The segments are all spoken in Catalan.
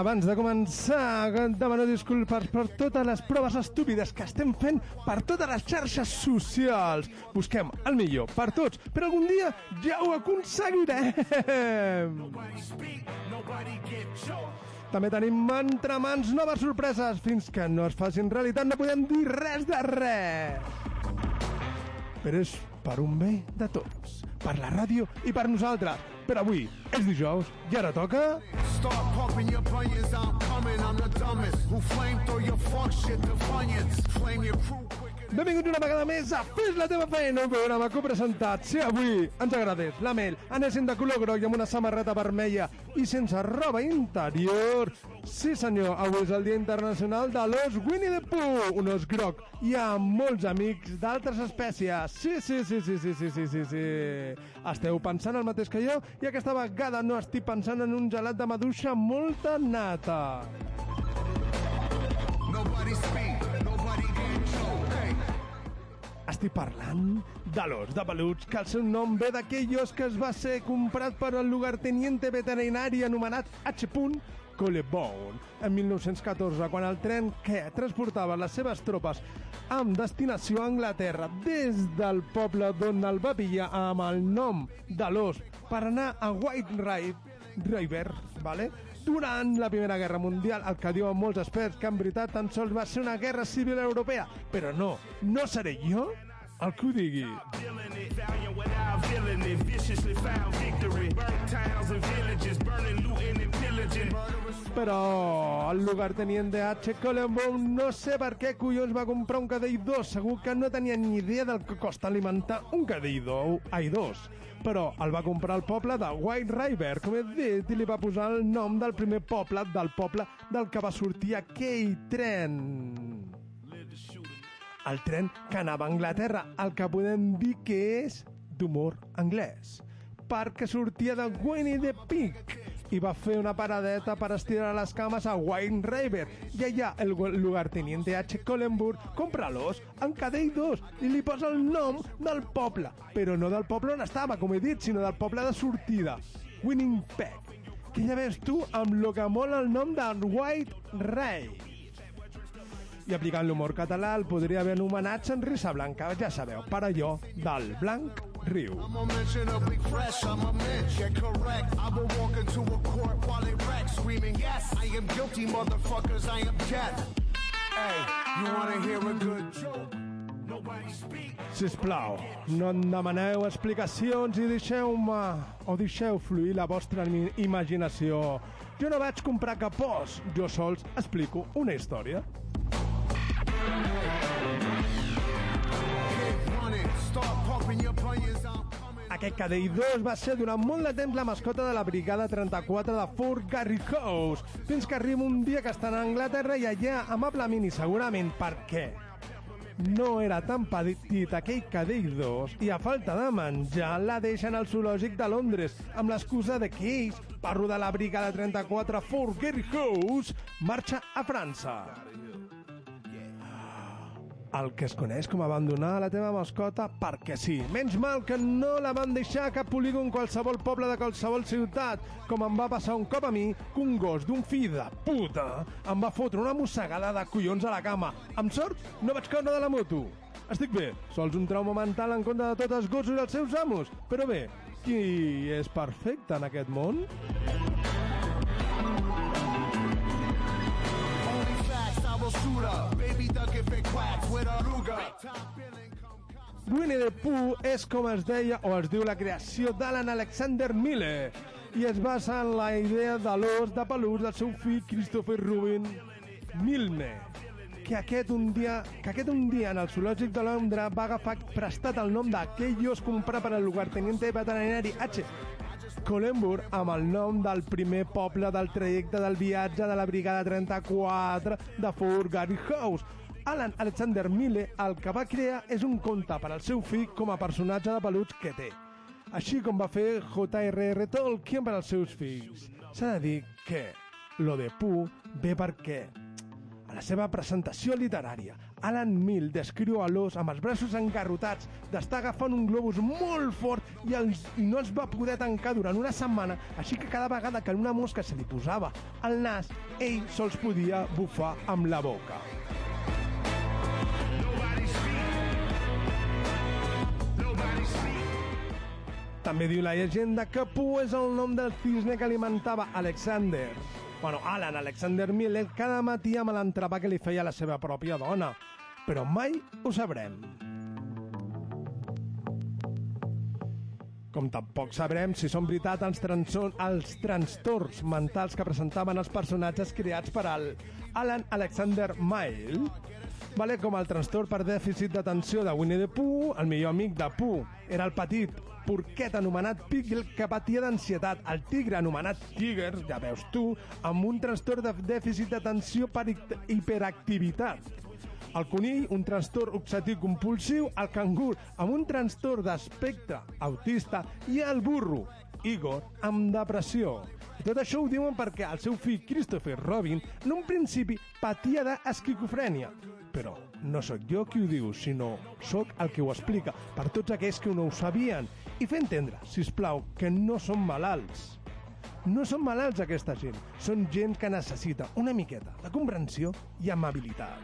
Abans de començar, demano disculpes per totes les proves estúpides que estem fent per totes les xarxes socials. Busquem el millor per tots, però algun dia ja ho aconseguirem. També tenim entre mans noves sorpreses. Fins que no es facin realitat no podem dir res de res. Però és per un bé de tots, per la ràdio i per nosaltres. Però avui és dijous i ara toca... Start pumping your bunions, I'm coming, I'm the dumbest. Who flame throw your fuck shit to funyuns? Flame your crew Benvinguts una vegada més a Fes la teva feina, un programa copresentat. Si avui ens agradés la Mel anessin de color groc i amb una samarreta vermella i sense roba interior. Sí senyor, avui és el Dia Internacional de l'os Winnie the Pooh, un os groc. Hi ha molts amics d'altres espècies. Sí, sí, sí, sí, sí, sí, sí, sí, sí. Esteu pensant el mateix que jo i aquesta vegada no estic pensant en un gelat de maduixa amb molta nata. Nobody speak, Estic parlant de l'os de peluts, que el seu nom ve d'aquell os que es va ser comprat per el lugarteniente veterinari anomenat H. Collebone en 1914, quan el tren que transportava les seves tropes amb destinació a Anglaterra des del poble d'on el va pillar amb el nom de l'os per anar a White River, vale? Durant la Primera Guerra Mundial, el que diuen molts experts que en veritat tan sols va ser una guerra civil europea. Però no, no seré jo el que ho digui. Però el lugarteniente H. Colombo no sé per què collons va comprar un cadell 2. Segur que no tenia ni idea del que costa alimentar un cadell 2. Ai, 2. Però el va comprar al poble de White River, com he dit, i li va posar el nom del primer poble del poble del que va sortir aquell tren. El tren que anava a Anglaterra, el que podem dir que és d'humor anglès, perquè sortia de Winnie the Pig i va fer una paradeta per estirar les cames a Wine River. I allà el lugarteniente H. Collenburg compra l'os en cadell 2 i li posa el nom del poble. Però no del poble on estava, com he dit sinó del poble de sortida. Winning Peg que ja veus tu amb lo que mola el nom de White Ray. I aplicant l'humor català el podria haver anomenat Sonrisa Blanca, ja sabeu, per allò del blanc riu. Sisplau, no em demaneu explicacions i deixeu-me o deixeu fluir la vostra imaginació. Jo no vaig comprar cap os, jo sols explico una història. Música Aquest cadell 2 va ser durant molt de temps la mascota de la brigada 34 de Fort Garry House, fins que arriba un dia que estan a Anglaterra i allà, amablement i segurament perquè no era tan petit aquell cadell 2 i a falta de menjar la deixen al zoològic de Londres amb l'excusa de que ells, parlo de la brigada 34 Fort Garry House, marxa a França. El que es coneix com abandonar la teva mascota perquè sí. Menys mal que no la van deixar a cap polígon qualsevol poble de qualsevol ciutat, com em va passar un cop a mi, que un gos d'un fill de puta em va fotre una mossegada de collons a la cama. Amb sort, no vaig caure de la moto. Estic bé, sols un trauma mental en contra de tots els gossos i els seus amos. Però bé, qui és perfecte en aquest món? Up. Baby duck if it quacks with a cop. Winnie the Pooh és, com es deia, o es diu la creació d'Alan Alexander Miller i es basa en la idea de l'os de peluix del seu fill Christopher Rubin Milne que aquest un dia, que aquest un dia en el zoològic de Londres va agafar prestat el nom d'aquell os comprat per al lugarteniente veterinari H. Collenburg amb el nom del primer poble del trajecte del viatge de la Brigada 34 de Fort Gary House. Alan Alexander Mille el que va crear és un conte per al seu fill com a personatge de peluts que té. Així com va fer J.R.R. Tolkien per als seus fills. S'ha de dir que lo de Pooh ve perquè a la seva presentació literària, Alan Mill descriu a l'os amb els braços engarrotats d'estar agafant un globus molt fort i, els, i no els va poder tancar durant una setmana, així que cada vegada que una mosca se li posava al nas, ell sols podia bufar amb la boca. També diu la llegenda que Pooh és el nom del cisne que alimentava Alexander. Bueno, Alan Alexander Miller cada matí amb l'entrepà que li feia la seva pròpia dona. Però mai ho sabrem. Com tampoc sabrem si són veritat els, els trastorns mentals que presentaven els personatges creats per al Alan Alexander Mile, vale, com el trastorn per dèficit d'atenció de Winnie the Pooh, el millor amic de Pooh era el petit porquet anomenat Piggle que patia d'ansietat, el tigre anomenat Tiger, ja veus tu, amb un trastorn de dèficit d'atenció per hiperactivitat. El conill, un trastorn obsessiu compulsiu, el cangur, amb un trastorn d'espectre autista, i el burro, Igor, amb depressió. Tot això ho diuen perquè el seu fill Christopher Robin en un principi patia d'esquizofrènia. Però no sóc jo qui ho diu, sinó sóc el que ho explica per tots aquells que no ho sabien. I fer entendre, si plau, que no són malalts. No són malalts aquesta gent, són gent que necessita una miqueta de comprensió i amabilitat.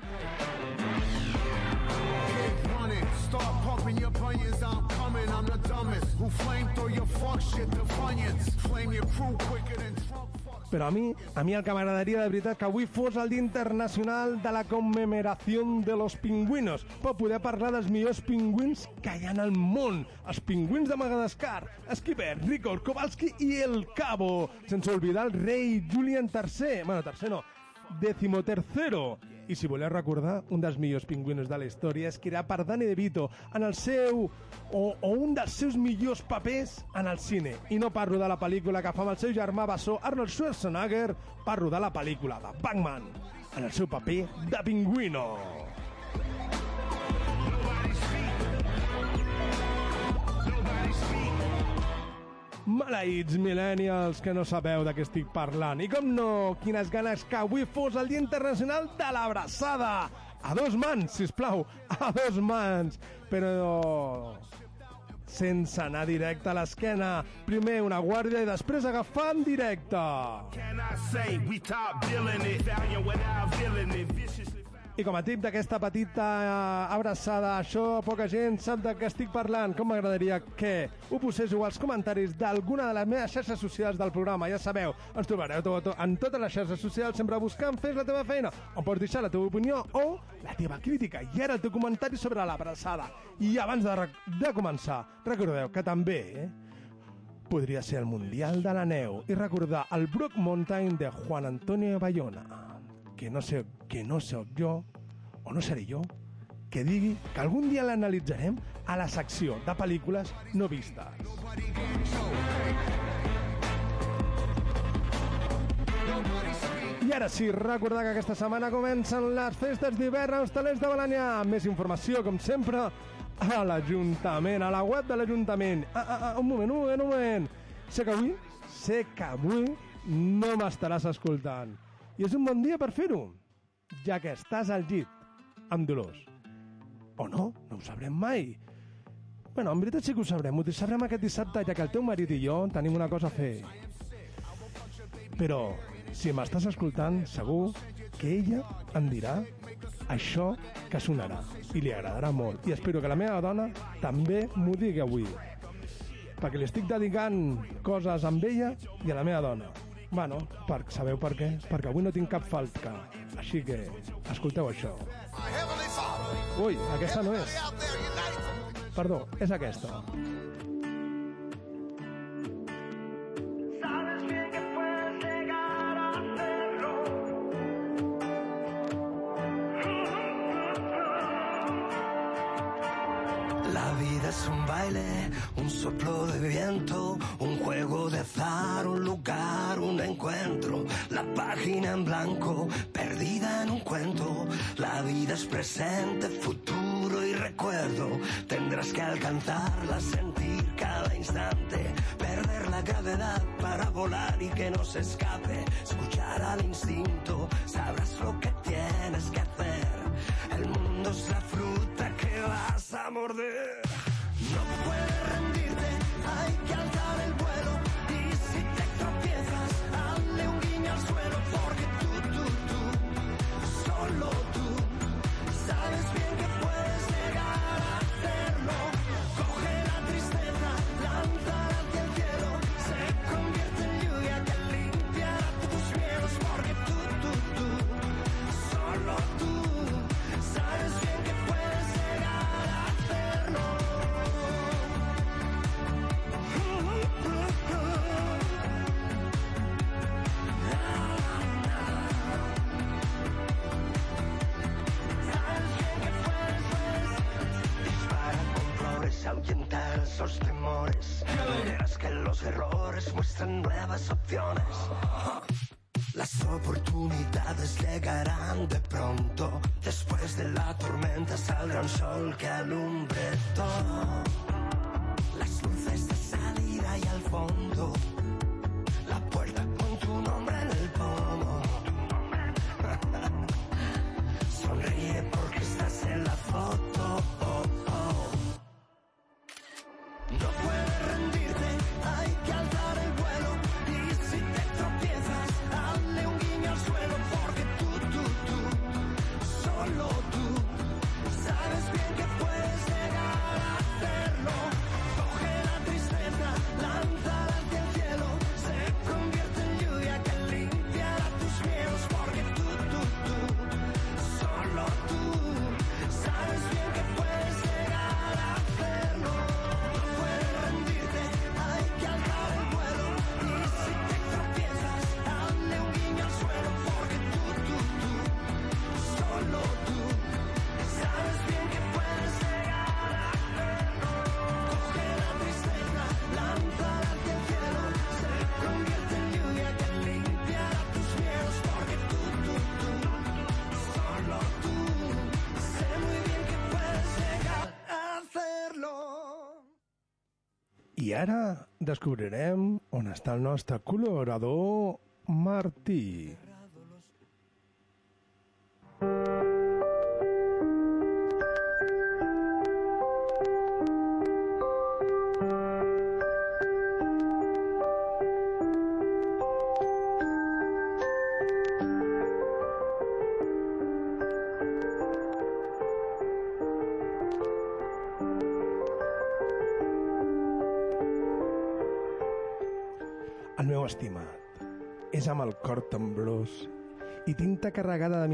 Start pumping your bunions. I'm coming, I'm the dumbest. Who your fuck shit. Flame your crew quicker than Trump. Però a mi, a mi el que m'agradaria de veritat que avui fos el Dia Internacional de la Commemoració de los Pingüinos per poder parlar dels millors pingüins que hi ha al món. Els pingüins de Madagascar, Esquiver, Ricor, Kowalski i El Cabo. Sense oblidar el rei Julian III. Bueno, tercer no, decimotercero. I si voleu recordar, un dels millors pingüinos de la història és creat per Danny DeVito en el seu... O, o un dels seus millors papers en el cine. I no parlo de la pel·lícula que fa amb el seu germà bessó Arnold Schwarzenegger, parlo de la pel·lícula de Pac-Man, en el seu paper de pingüino. Maleïts millennials que no sabeu de què estic parlant. I com no, quines ganes que avui fos el Dia Internacional de l'Abraçada. A dos mans, si plau, a dos mans. Però sense anar directe a l'esquena. Primer una guàrdia i després agafar en directe. Can I say we top it? Valiant it. Viciously found. I com a tip d'aquesta petita eh, abraçada, això poca gent sap de què estic parlant. Com m'agradaria que ho poséssiu als comentaris d'alguna de les meves xarxes socials del programa. Ja sabeu, ens trobareu to, to, en totes les xarxes socials sempre buscant Fes la teva feina, on pots deixar la teva opinió o la teva crítica. I ara el teu comentari sobre l'abraçada. I abans de, de començar, recordeu que també eh, podria ser el Mundial de la Neu i recordar el Brook Mountain de Juan Antonio Bayona que no sé, que no sóc jo, o no seré jo, que digui que algun dia l'analitzarem a la secció de pel·lícules no vistes. I ara sí, recordar que aquesta setmana comencen les festes d'hivern als talents de Balanyà. Més informació, com sempre, a l'Ajuntament, a la web de l'Ajuntament. Ah, ah, ah, un moment, un moment, un moment. Sé que avui, sé que avui no m'estaràs escoltant. I és un bon dia per fer-ho, ja que estàs al llit, amb Dolors. O no, no ho sabrem mai. Bueno, en veritat sí que ho sabrem. Ho sabrem aquest dissabte, ja que el teu marit i jo tenim una cosa a fer. Però, si m'estàs escoltant, segur que ella em dirà això que sonarà i li agradarà molt. I espero que la meva dona també m'ho digui avui. Perquè li estic dedicant coses amb ella i a la meva dona. Bueno, per, sabeu per què? Perquè avui no tinc cap falca. Així que, escolteu això. Ui, aquesta no és. Perdó, és aquesta. La vida es un baile, un soplo de viento, un encuentro. La página en blanco, perdida en un cuento. La vida es presente, futuro y recuerdo. Tendrás que alcanzarla, sentir cada instante. Perder la gravedad para volar y que no se escape. Escuchar al instinto, sabrás lo que tienes que hacer. El mundo es la fruta que vas a morder. Sol que I ara descobrirem on està el nostre col·laborador Martí.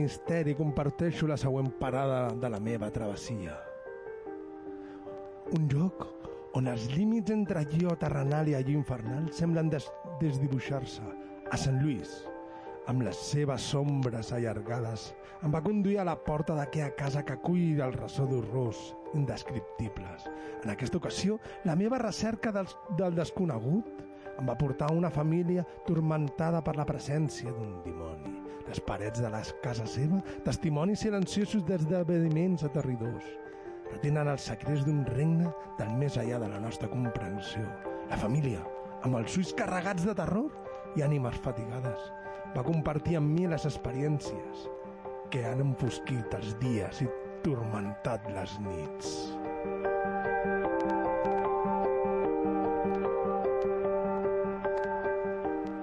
Misteri comparteixo la següent parada de la meva travessia. Un lloc on els límits entre allò terrenal i allò infernal semblen des desdibuixar-se. A Sant Lluís, amb les seves ombres allargades, em va conduir a la porta d'aquella casa que acull el ressò d'horrors indescriptibles. En aquesta ocasió, la meva recerca del, del desconegut em va portar a una família tormentada per la presència d'un dimoni. Les parets de la casa seva, testimonis silenciosos d'esdeveniments aterridors, retenen els secrets d'un regne del més allà de la nostra comprensió. La família, amb els ulls carregats de terror i ànimes fatigades, va compartir amb mi les experiències que han enfosquit els dies i turmentat les nits.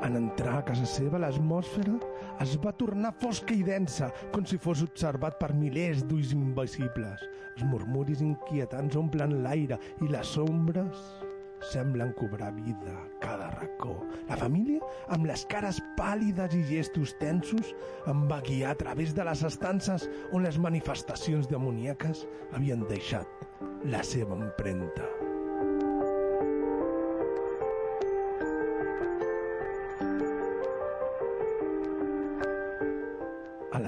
En entrar a casa seva, l'atmosfera es va tornar fosca i densa, com si fos observat per milers d'ulls invisibles. Els murmuris inquietants omplen l'aire i les ombres semblen cobrar vida a cada racó. La família, amb les cares pàl·lides i gestos tensos, em va guiar a través de les estances on les manifestacions demoníaques havien deixat la seva empremta.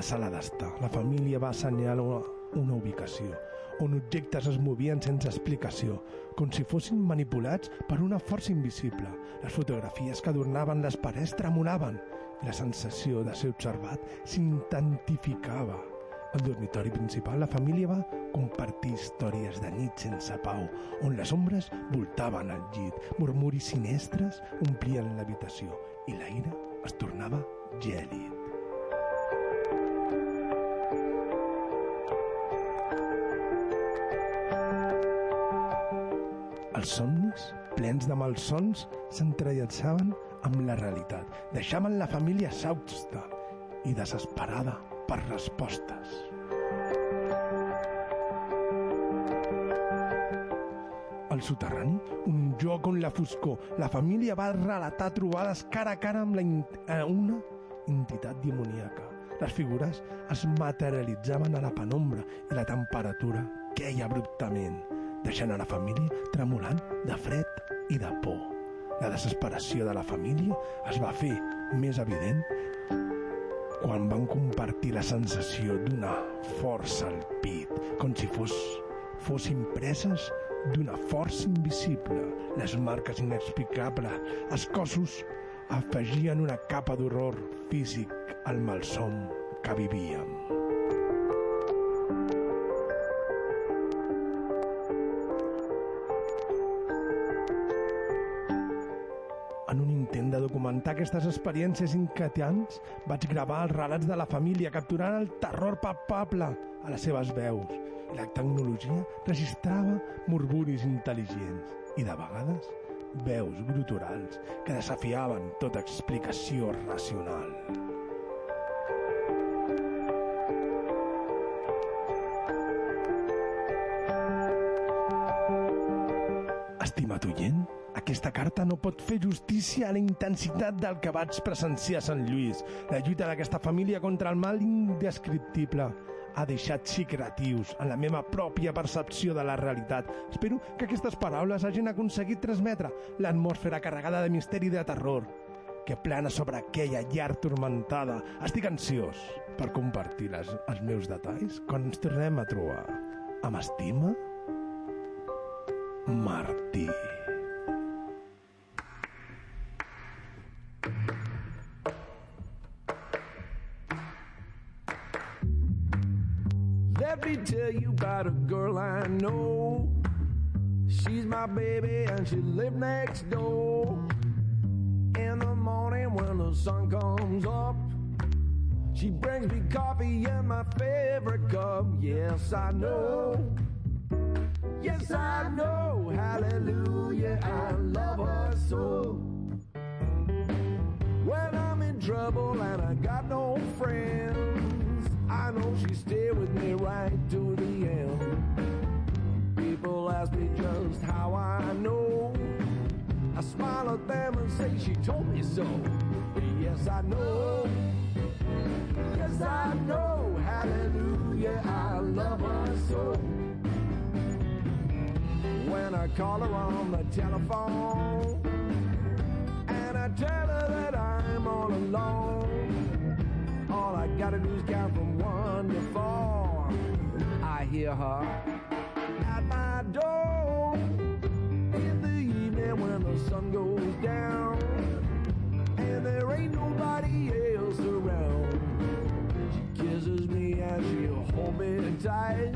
La sala d'estar, la família va assenyalar una, una ubicació on objectes es movien sense explicació, com si fossin manipulats per una força invisible. Les fotografies que adornaven les parets tremolaven i la sensació de ser observat s'intentificava. Al dormitori principal, la família va compartir històries de nit sense pau, on les ombres voltaven al llit, murmuris sinestres omplien l'habitació i l'aire es tornava gèlid. Els somnis, plens de malsons, s'entrellatzaven amb la realitat. Deixaven la família exhausta i desesperada per respostes. Al soterrani, un lloc on la foscor, la família va relatar trobades cara a cara amb la in eh, una entitat demoníaca. Les figures es materialitzaven a la penombra i la temperatura queia abruptament, deixant a la família tremolant de fred i de por. La desesperació de la família es va fer més evident quan van compartir la sensació d'una força al pit, com si fos, fossin preses d'una força invisible. Les marques inexplicables, els cossos afegien una capa d'horror físic al malson que vivíem. Documentar aquestes experiències inquietants, vaig gravar els relats de la família, capturant el terror palpable a les seves veus. I la tecnologia registrava murmuris intel·ligents i, de vegades, veus gruturals que desafiaven tota explicació racional. Estimat oient, aquesta carta no pot fer justícia a la intensitat del que vaig presenciar a Sant Lluís. La lluita d'aquesta família contra el mal indescriptible ha deixat secretius en la meva pròpia percepció de la realitat. Espero que aquestes paraules hagin aconseguit transmetre l'atmosfera carregada de misteri i de terror que plana sobre aquella llar turmentada. Estic ansiós per compartir les, els meus detalls quan ens tornem a trobar. Amb estima, Martí. And lives next door. In the morning when the sun comes up, she brings me coffee in my favorite cup. Yes, I know. Yes, I know. Hallelujah. I love her so. When I'm in trouble and I got no friends, I know she stay with me right to the end. People ask me just how I know. I smile at them and say she told me so. Yes, I know. Yes, I know. Hallelujah. I love her so. When I call her on the telephone and I tell her that I'm all alone. All I gotta do is count from one to four. I hear her at my door the sun goes down and there ain't nobody else around. She kisses me and she'll hold me tight.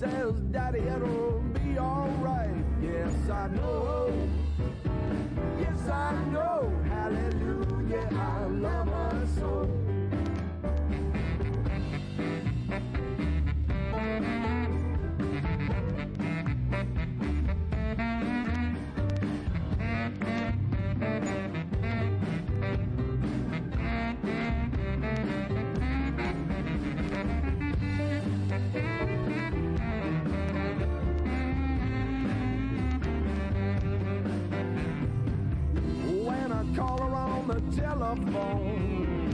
Says, Daddy, it'll be alright. Yes, I know. Yes, I know. Hallelujah. I love her so. On the telephone.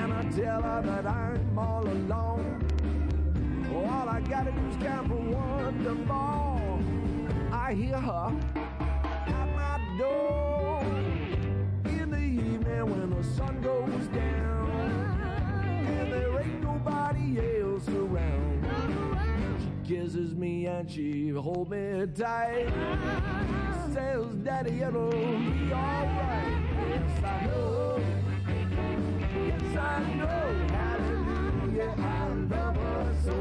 And I tell her that I'm all alone. All I gotta do is count one to four. I hear her at my door in the evening when the sun goes down and there ain't nobody else around. She kisses me and she holds me tight. Says, Daddy, it'll be alright. Yes, I know. Yes, I know. Hallelujah, I love her so.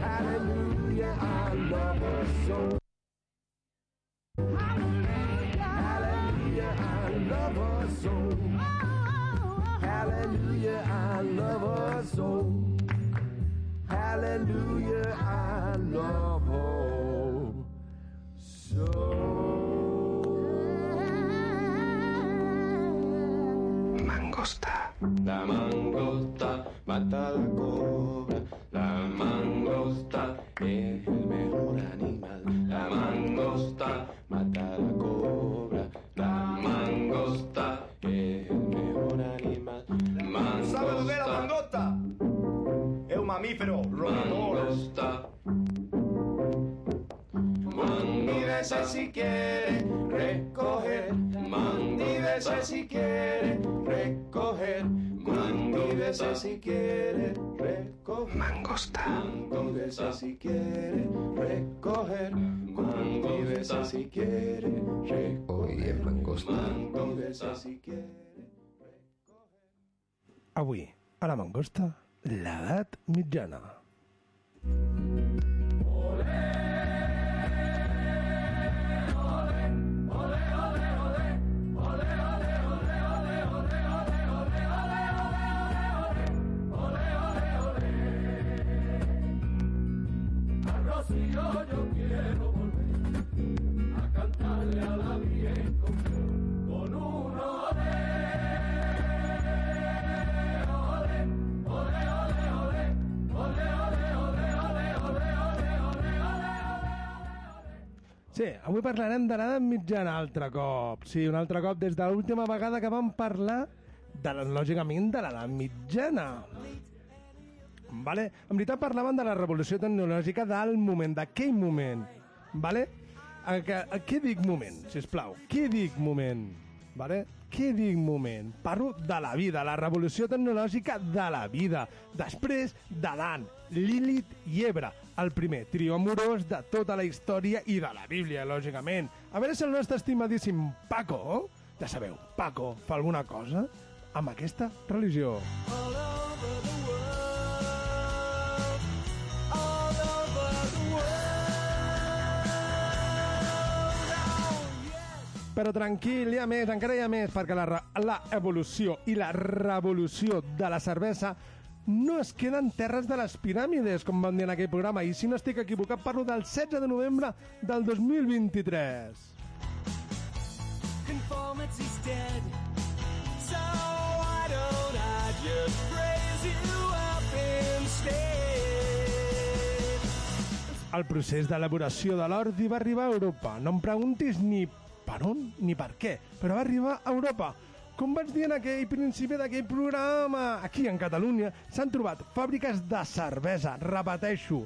Hallelujah, I love her so. Hallelujah, I love her so. Hallelujah, I love her so. Hallelujah, I love her. Mangosta. La mangosta mata la cobra. La mangosta es el mejor animal. La mangosta mata la cobra. La mangosta es el mejor animal. Mangosta. ¿Sabe lo que es la mangosta? Es un mamífero roedor. Mangosta. Mandídese si quiere recoger. Mandídese si quiere recoger. Mandídese si quiere recoger. Mangosta. Mandídese si quiere recoger. Mandídese si quiere recoger. Hoy es mangosta. Mandídese si quiere. Avui, a la Mangosta, l'edat mitjana. Sí, avui parlarem de l'edat mitjana altre cop. Sí, un altre cop des de l'última vegada que vam parlar, de, lògicament, de l'edat mitjana. Vale? En veritat parlaven de la revolució tecnològica del moment, d'aquell moment. Vale? A, que, a, què dic moment, si plau? Què dic moment? Vale? Què dic moment? Parlo de la vida, la revolució tecnològica de la vida. Després d'Adan, Lilith i Ebre, el primer trio amorós de tota la història i de la Bíblia, lògicament. A veure si el nostre estimadíssim Paco, ja sabeu, Paco fa alguna cosa amb aquesta religió. All over the Però tranquil, hi ha més, encara hi ha més, perquè la, la evolució i la revolució de la cervesa no es queden terres de les piràmides, com van dir en aquell programa, i si no estic equivocat parlo del 16 de novembre del 2023. Conformity's dead. So why don't I just raise you up instead? El procés d'elaboració de l'ordi va arribar a Europa. No em preguntis ni per on ni per què, però va arribar a Europa. Com vaig dir en aquell principi d'aquell programa, aquí en Catalunya s'han trobat fàbriques de cervesa, repeteixo,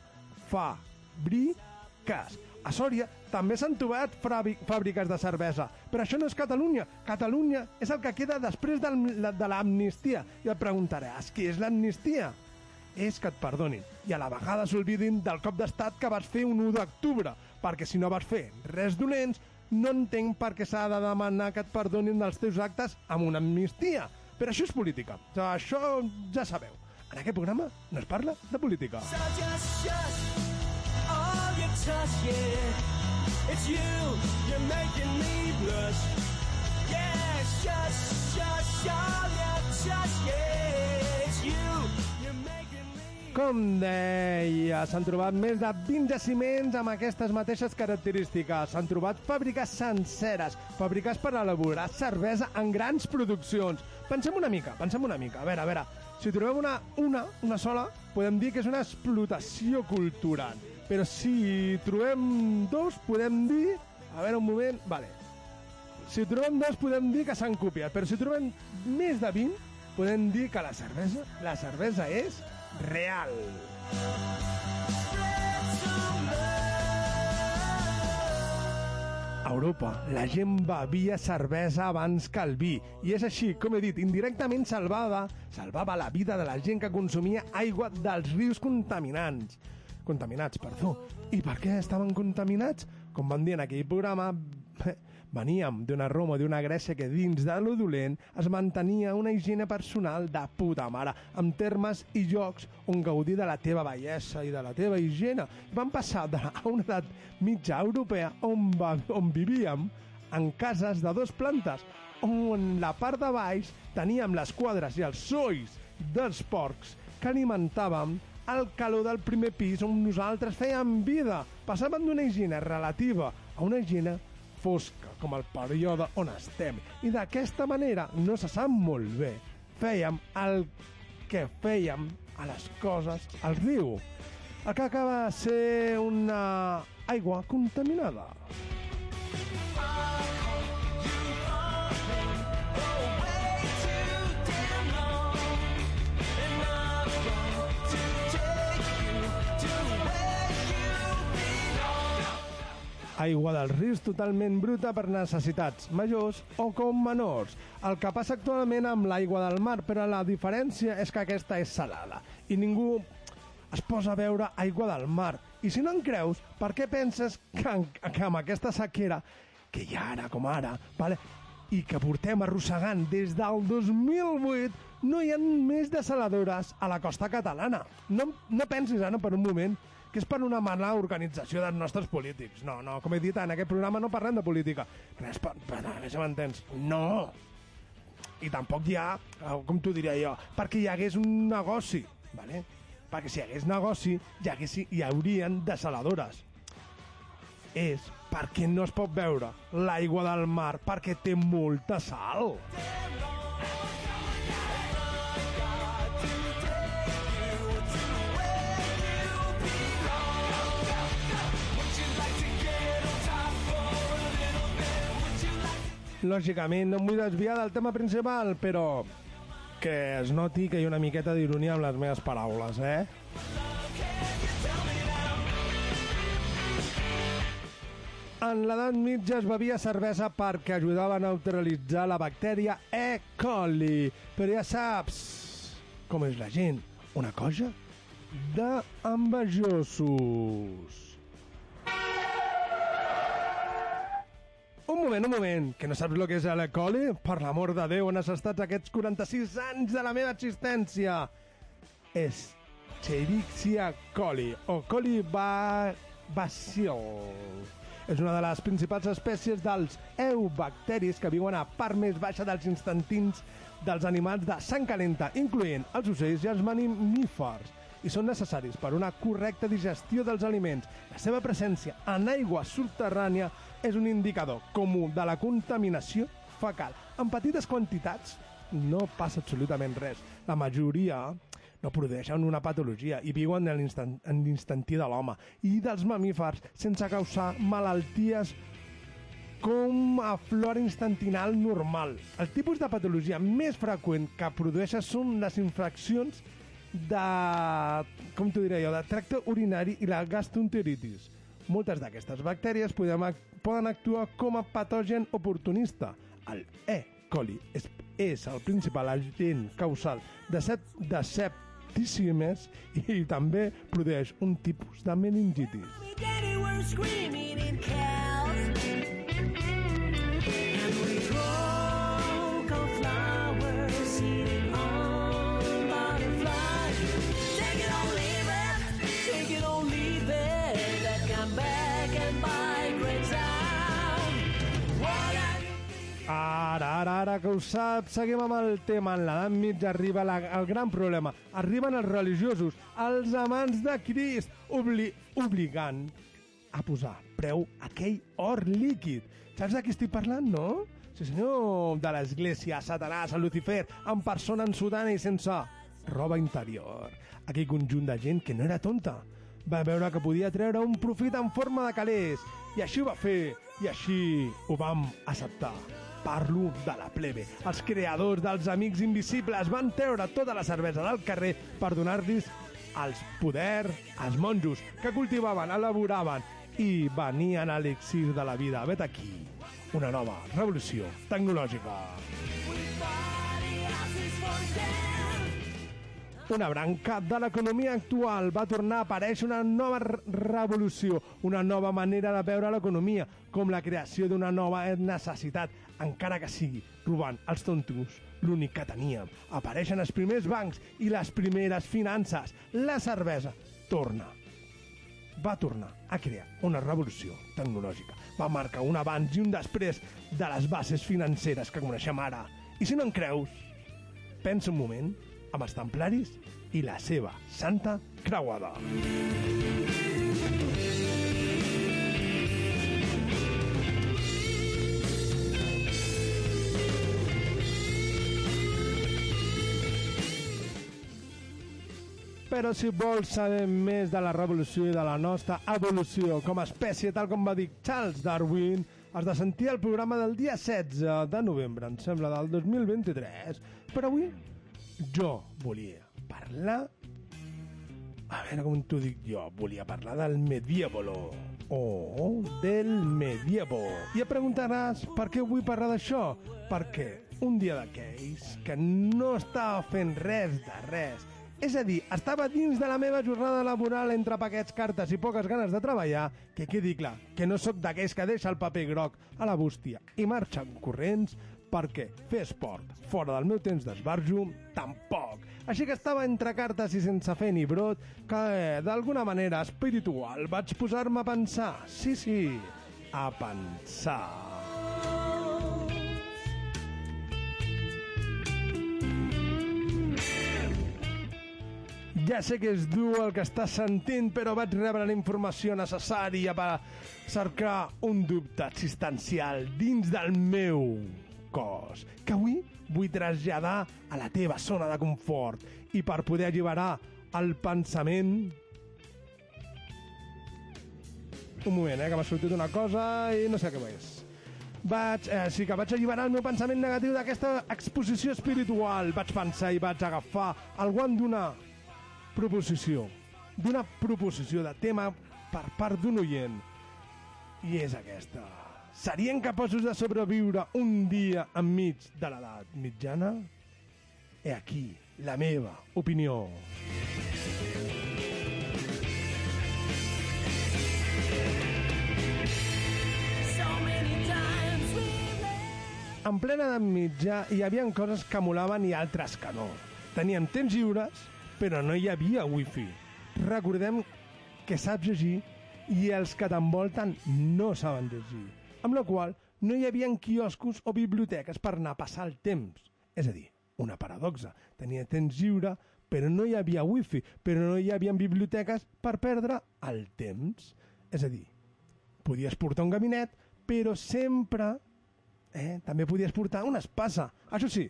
fàbriques. A Sòria també s'han trobat fàbri- fàbriques de cervesa, però això no és Catalunya. Catalunya és el que queda després del, de l'amnistia. I et preguntaràs, què és l'amnistia? és que et perdonin i a la vegada s'olvidin del cop d'estat que vas fer un 1 d'octubre, perquè si no vas fer res dolents, no entenc per què s'ha de demanar que et perdonin dels teus actes amb una amnistia. Però això és política. Això ja sabeu. En aquest programa no es parla de política. Just you, you're making me blush. Your tush, yeah. It's you, Com deia, s'han trobat més de 20 jaciments amb aquestes mateixes característiques. S'han trobat fàbriques senceres, fàbriques per elaborar cervesa en grans produccions. Pensem una mica, pensem una mica. A veure, a veure, si trobem una, una, una sola, podem dir que és una explotació cultural. Però si trobem dos, podem dir... A veure, un moment... Vale. Si trobem dos, podem dir que s'han copiat, però si trobem més de 20, podem dir que la cervesa, la cervesa és real. A Europa, la gent bevia cervesa abans que el vi. I és així, com he dit, indirectament salvava, salvava la vida de la gent que consumia aigua dels rius contaminants. Contaminats, perdó. I per què estaven contaminats? Com van dir en aquell programa, veníem d'una Roma, d'una Grècia que dins de lo dolent es mantenia una higiene personal de puta mare, amb termes i llocs on gaudir de la teva bellesa i de la teva higiene. Van passar a una edat mitja europea on, va, on vivíem en cases de dos plantes, on la part de baix teníem les quadres i els solls dels porcs que alimentàvem el calor del primer pis on nosaltres fèiem vida. Passàvem d'una higiene relativa a una higiene fosca, com el període on estem. I d'aquesta manera, no se sap molt bé, fèiem el que fèiem a les coses al riu. El que acaba de ser una aigua contaminada. Aigua dels rius totalment bruta per necessitats majors o com menors. El que passa actualment amb l'aigua del mar, però la diferència és que aquesta és salada i ningú es posa a veure aigua del mar. I si no en creus, per què penses que, que amb aquesta sequera, que hi ha ara com ara, vale, i que portem arrossegant des del 2008, no hi ha més desaladores a la costa catalana. No, no pensis, Anna, per un moment, que és per una mala organització dels nostres polítics. No, no, com he dit, en aquest programa no parlem de política. Res per... per veure si m'entens. No! I tampoc hi ha, eh, com t'ho diria jo, perquè hi hagués un negoci, ¿vale? perquè si hi hagués negoci, hi, hagués, hi haurien desaladores. És perquè no es pot veure l'aigua del mar perquè té molta sal. Lògicament, no em vull desviar del tema principal, però que es noti que hi ha una miqueta d'ironia amb les meves paraules, eh? En l'edat mitja es bevia cervesa perquè ajudava a neutralitzar la bactèria E. coli. Però ja saps com és la gent. Una cosa d'envejosos. Un moment, un moment, que no saps el que és coli? Per l'amor de Déu, on has estat aquests 46 anys de la meva existència? És Cherixia coli, o coli ba... És una de les principals espècies dels eubacteris que viuen a part més baixa dels instantins dels animals de sang calenta, incloent els ocells i els mamífers i són necessaris per una correcta digestió dels aliments. La seva presència en aigua subterrània és un indicador comú de la contaminació fecal. En petites quantitats no passa absolutament res. La majoria no produeixen una patologia i viuen en l'instant- en l'instantí de l'home i dels mamífers sense causar malalties com a flora instantinal normal. El tipus de patologia més freqüent que produeixen són les infraccions de, com t'ho diré jo, de tracte urinari i la gastroenteritis. Moltes d'aquestes bactèries poden, ac- poden actuar com a patogen oportunista. El E. coli és, és el principal agent causal de, set, de i també produeix un tipus de meningitis. Ara, ara, ara que ho saps, seguim amb el tema. En l'edat mitja arriba la, el gran problema. Arriben els religiosos, els amants de Crist, obli, obligant a posar preu a aquell or líquid. Saps de qui estic parlant, no? Sí, senyor, de l'església, Satanàs, a Lucifer, en persona ensudana i sense roba interior. Aquell conjunt de gent que no era tonta. Va veure que podia treure un profit en forma de calés i així ho va fer i així ho vam acceptar. Parlo de la plebe. Els creadors dels Amics Invisibles van treure tota la cervesa del carrer per donar-los els poder als monjos que cultivaven, elaboraven i venien a l'elixir de la vida. Vet aquí, una nova revolució tecnològica. Una branca de l'economia actual va tornar a aparèixer una nova revolució, una nova manera de veure l'economia, com la creació d'una nova necessitat, encara que sigui robant els tontos, l'únic que teníem. Apareixen els primers bancs i les primeres finances. La cervesa torna va tornar a crear una revolució tecnològica. Va marcar un abans i un després de les bases financeres que coneixem ara. I si no en creus, pensa un moment amb els templaris i la seva santa creuada. Però si vols saber més de la revolució i de la nostra evolució com a espècie, tal com va dir Charles Darwin, has de sentir el programa del dia 16 de novembre, em sembla, del 2023. Però avui jo volia parlar... A veure com t'ho dic jo. Volia parlar del medievolo. O del medievo. I et preguntaràs per què vull parlar d'això? Perquè un dia d'aquells que no estava fent res de res és a dir, estava dins de la meva jornada laboral entre paquets, cartes i poques ganes de treballar, que quedi clar, que no sóc d'aquells que deixa el paper groc a la bústia i marxen corrents perquè fer esport fora del meu temps d'esbarjo, tampoc. Així que estava entre cartes i sense fer ni brot, que eh, d'alguna manera espiritual vaig posar-me a pensar, sí, sí, a pensar. Ja sé que és dur el que estàs sentint, però vaig rebre la informació necessària per cercar un dubte existencial dins del meu cos, que avui vull traslladar a la teva zona de confort i per poder alliberar el pensament... Un moment, eh, que m'ha sortit una cosa i no sé què és. Vaig, eh, sí que vaig alliberar el meu pensament negatiu d'aquesta exposició espiritual. Vaig pensar i vaig agafar el guant d'una proposició, d'una proposició de tema per part d'un oient. I és aquesta. Serien capaços de sobreviure un dia enmig de l'edat mitjana? He aquí la meva opinió. En plena edat mitja hi havia coses que molaven i altres que no. Teníem temps lliures, però no hi havia wifi. Recordem que saps llegir i els que t'envolten no saben llegir. Amb la qual no hi havia quioscos o biblioteques per anar a passar el temps. És a dir, una paradoxa. Tenia temps lliure, però no hi havia wifi, però no hi havia biblioteques per perdre el temps. És a dir, podies portar un gabinet, però sempre eh, també podies portar una espasa. Això sí,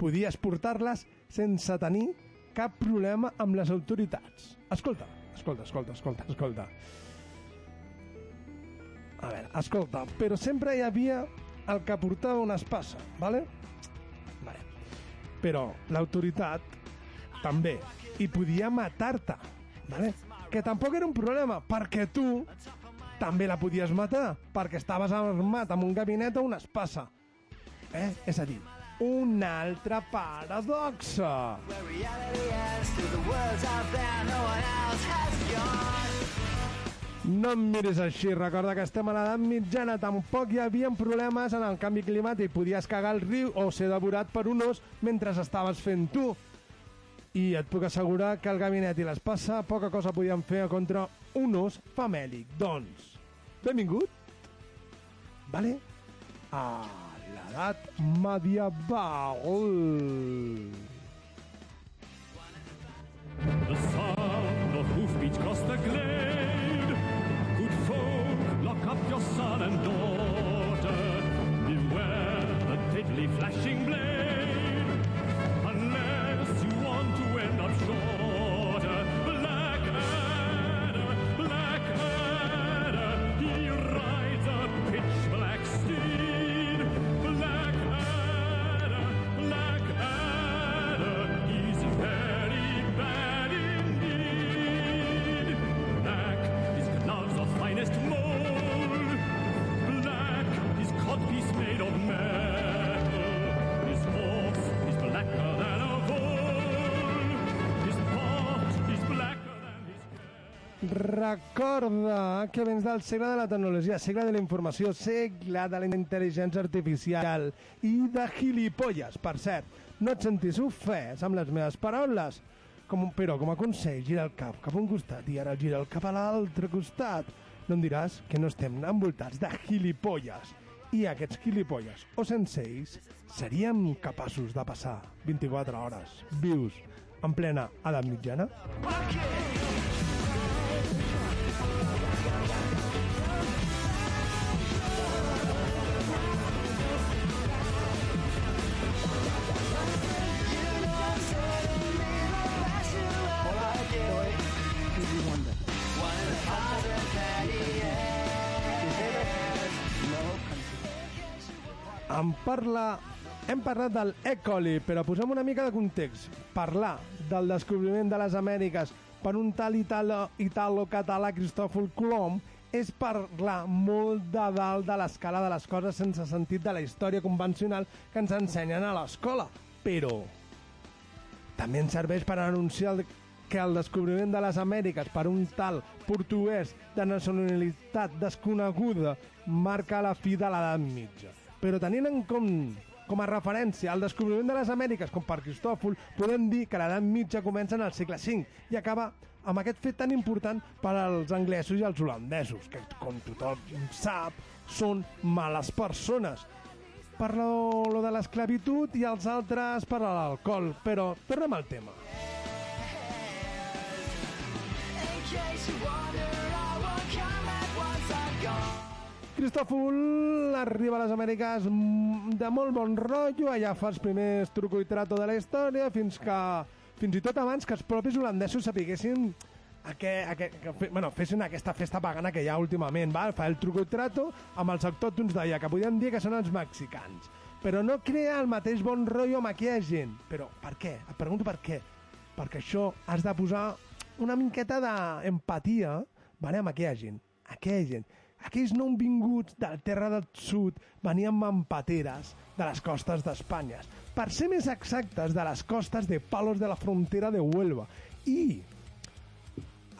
podies portar-les sense tenir cap problema amb les autoritats. Escolta, escolta, escolta, escolta, escolta. A veure, escolta, però sempre hi havia el que portava una espasa, ¿vale? Vale. Però l'autoritat també, i podia matar-te, ¿vale? Que tampoc era un problema, perquè tu també la podies matar, perquè estaves armat amb un gabinet o una espasa. Eh? És a dir, una altra paradoxa. No em miris així, recorda que estem a l'edat mitjana, tampoc hi havia problemes en el canvi climàtic, podies cagar al riu o ser devorat per un os mentre estaves fent tu. I et puc assegurar que el gabinet i l'espassa poca cosa podien fer contra un os famèlic. Doncs, benvingut, vale? a l'edat medieval. The sound of hoofbeats cross the glade. Recorda que vens del segle de la tecnologia, segle de la informació, segle de la intel·ligència artificial i de gilipolles. Per cert, no et sentis ofès amb les meves paraules, com, un- però com a consell, gira el cap cap a un costat i ara gira el cap a l'altre costat. No em diràs que no estem envoltats de gilipolles. I aquests gilipolles, o sense ells, seríem capaços de passar 24 hores vius en plena edat mitjana? Em parla... Hem parlat del E. coli, però posem una mica de context. Parlar del descobriment de les Amèriques per un tal italo- italo-català Cristòfol Colom és parlar molt de dalt de l'escala de les coses sense sentit de la història convencional que ens ensenyen a l'escola. Però també ens serveix per anunciar el- que el descobriment de les Amèriques per un tal portuguès de nacionalitat desconeguda marca la fi de l'edat mitja. Però tenint en compte com a referència al descobriment de les Amèriques com per Cristòfol, podem dir que l'edat mitja comença en el segle V i acaba amb aquest fet tan important per als anglesos i els holandesos, que, com tothom sap, són males persones per lo, lo de l'esclavitud i els altres per l'alcohol. Però tornem al tema. Cristòfol arriba a les Amèriques mm, de molt bon rotllo, allà fa els primers truco i trato de la història, fins que fins i tot abans que els propis holandesos sapiguessin a què, a que, fe- bueno, fessin aquesta festa pagana que hi ha últimament, val? fa el truco i trato amb els autòctons d'allà, que podien dir que són els mexicans. Però no crea el mateix bon rotllo amb aquella gent. Però per què? Et pregunto per què. Perquè això has de posar una miqueta d'empatia vale, amb aquella gent. Aquella gent. Aquells nouvinguts del terra del sud venien amb pateres de les costes d'Espanya. Per ser més exactes, de les costes de Palos de la Frontera de Huelva. I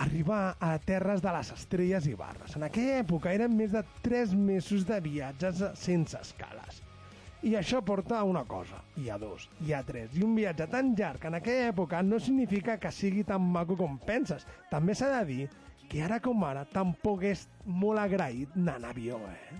arribar a terres de les estrelles i barres. En aquella època eren més de 3 mesos de viatges sense escales. I això porta a una cosa, i a dos, i a tres. I un viatge tan llarg en aquella època no significa que sigui tan maco com penses. També s'ha de dir que ara com ara tampoc és molt agraït anar en avió, eh?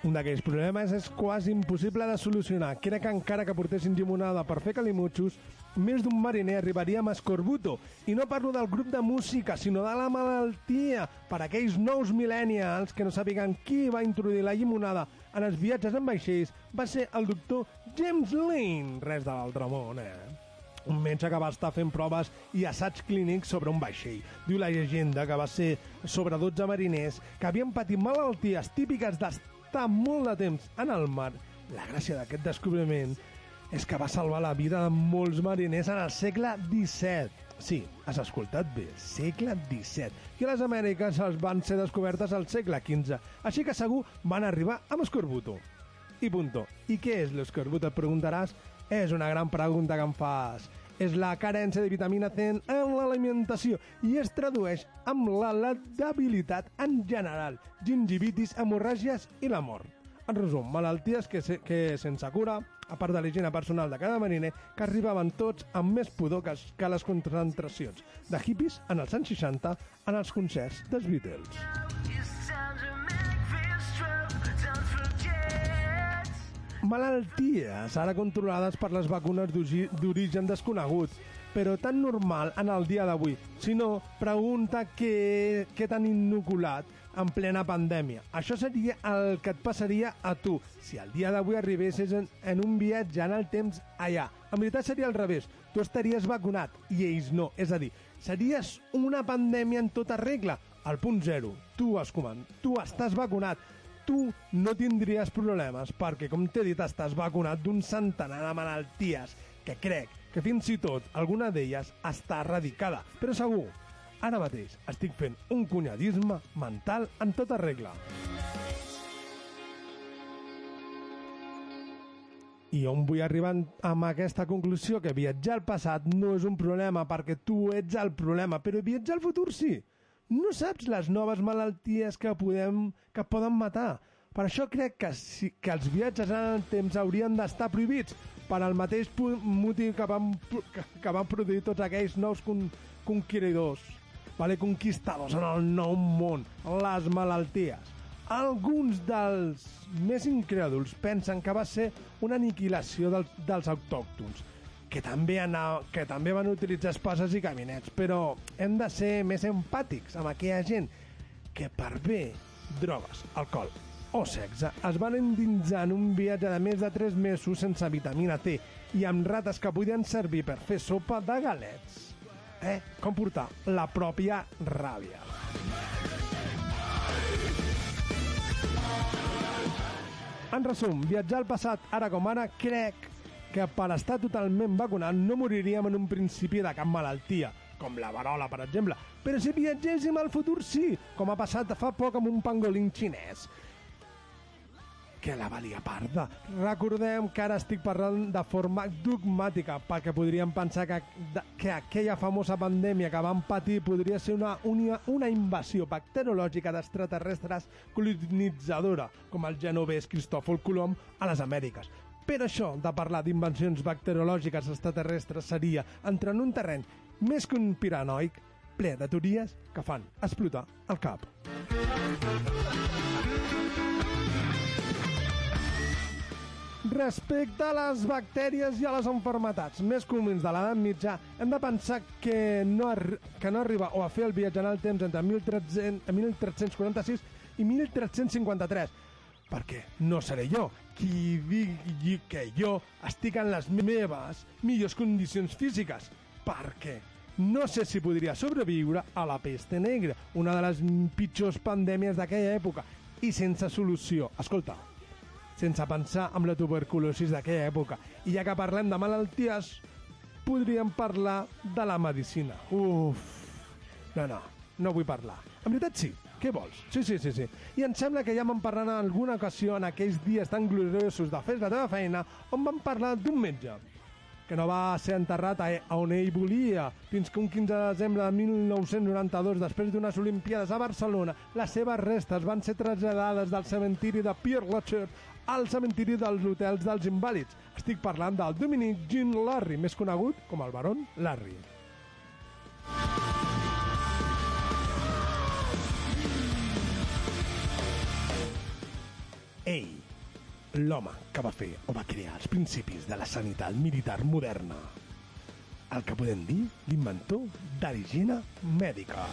Un d'aquells problemes és quasi impossible de solucionar. Crec que encara que portessin llimonada per fer calimutxos, més d'un mariner arribaria amb escorbuto. I no parlo del grup de música, sinó de la malaltia. Per aquells nous millennials que no sàpiguen qui va introduir la llimonada en els viatges en vaixells, va ser el doctor James Lane. Res de l'altre món, eh? un metge que va estar fent proves i assaig clínics sobre un vaixell. Diu la llegenda que va ser sobre 12 mariners que havien patit malalties típiques d'estar molt de temps en el mar. La gràcia d'aquest descobriment és que va salvar la vida de molts mariners en el segle XVII. Sí, has escoltat bé, segle XVII. A les Amèriques els van ser descobertes al segle XV, així que segur van arribar amb escorbuto. I punto. I què és l'escorbut, et preguntaràs? És una gran pregunta que em fas. És la carència de vitamina C en l'alimentació i es tradueix amb la debilitat en general, gingivitis, hemorràgies i la mort. En resum, malalties que, se, que sense cura, a part de l'higiene personal de cada mariner, que arribaven tots amb més pudor que, que les concentracions de hippies en els anys 60 en els concerts dels Beatles. Malalties ara controlades per les vacunes d'origen desconegut, però tan normal en el dia d'avui. Si no, pregunta què, què t'han inoculat en plena pandèmia. Això seria el que et passaria a tu si el dia d'avui arribessis en, en un viatge en el temps allà. En veritat seria al revés. Tu estaries vacunat i ells no. És a dir, series una pandèmia en tota regla. Al punt zero, tu has coman, tu estàs vacunat, tu no tindries problemes perquè, com t'he dit, estàs vacunat d'un centenar de malalties que crec que fins i tot alguna d'elles està erradicada. Però segur, ara mateix estic fent un cunyadisme mental en tota regla. I on vull arribar amb aquesta conclusió? Que viatjar al passat no és un problema perquè tu ets el problema, però viatjar al futur sí. No saps les noves malalties que, podem, que poden matar. Per això crec que, sí, que els viatges en el temps haurien d'estar prohibits per al mateix motiu que van, que, que van produir tots aquells nous con, conqueridors, vale? conquistadors en el nou món, les malalties. Alguns dels més incrèduls pensen que va ser una aniquilació del, dels autòctons, que també, anava, que també van utilitzar espases i caminets, però hem de ser més empàtics amb aquella gent que per bé drogues, alcohol o sexe es van endinsar en un viatge de més de 3 mesos sense vitamina T i amb rates que podien servir per fer sopa de galets. Eh? Com portar la pròpia ràbia. En resum, viatjar al passat, ara com ara, crec que per estar totalment vacunat no moriríem en un principi de cap malaltia, com la varola, per exemple. Però si viatgéssim al futur, sí, com ha passat fa poc amb un pangolín xinès que la valia parda. Recordem que ara estic parlant de forma dogmàtica, perquè podríem pensar que, que aquella famosa pandèmia que van patir podria ser una, una, una invasió bacteriològica d'extraterrestres colonitzadora, com el genovès Cristòfol Colom a les Amèriques. Per això, de parlar d'invencions bacteriològiques extraterrestres seria entrar en un terreny més que un piranoic, ple de teories que fan explotar el cap. Respecte a les bactèries i a les enfermetats més comuns de l'edat mitja, hem de pensar que no, que no arriba o a fer el viatge en el temps entre 1300, 1346 i 1353, perquè no seré jo qui digui que jo estic en les meves millors condicions físiques, perquè no sé si podria sobreviure a la peste negra, una de les pitjors pandèmies d'aquella època, i sense solució. Escolta, sense pensar en la tuberculosis d'aquella època. I ja que parlem de malalties, podríem parlar de la medicina. Uf, no, no, no vull parlar. En veritat sí, què vols? Sí, sí, sí, sí. I em sembla que ja vam parlar en alguna ocasió en aquells dies tan gloriosos de fes la teva feina on vam parlar d'un metge que no va ser enterrat a, on ell volia, fins que un 15 de desembre de 1992, després d'unes Olimpiades a Barcelona, les seves restes van ser traslladades del cementiri de Pierre Lachaise al cementiri dels hotels dels invàlids. Estic parlant del Dominic Jean Larry, més conegut com el baron Larry. Ell, l'home que va fer o va crear els principis de la sanitat militar moderna. El que podem dir l'inventor de mèdica.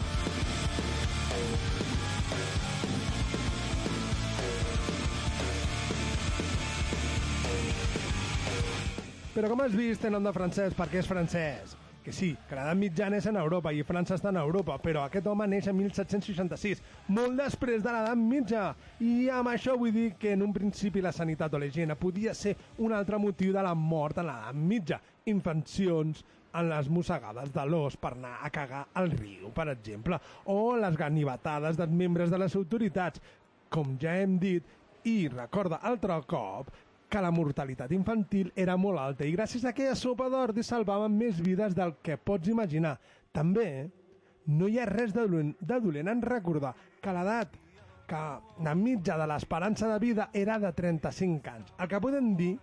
Però com has vist, té nom de francès perquè és francès. Que sí, que l'edat mitjana és en Europa i França està en Europa, però aquest home neix en 1766, molt després de l'edat mitja. I amb això vull dir que en un principi la sanitat o la higiene podia ser un altre motiu de la mort en l'edat mitja. Infeccions en les mossegades de l'os per anar a cagar al riu, per exemple, o les ganivetades dels membres de les autoritats. Com ja hem dit, i recorda altre cop que la mortalitat infantil era molt alta i gràcies a aquella sopa d'ordi salvaven més vides del que pots imaginar. També no hi ha res de dolent, de dolent en recordar que l'edat que la mitja de l'esperança de vida era de 35 anys. El que podem dir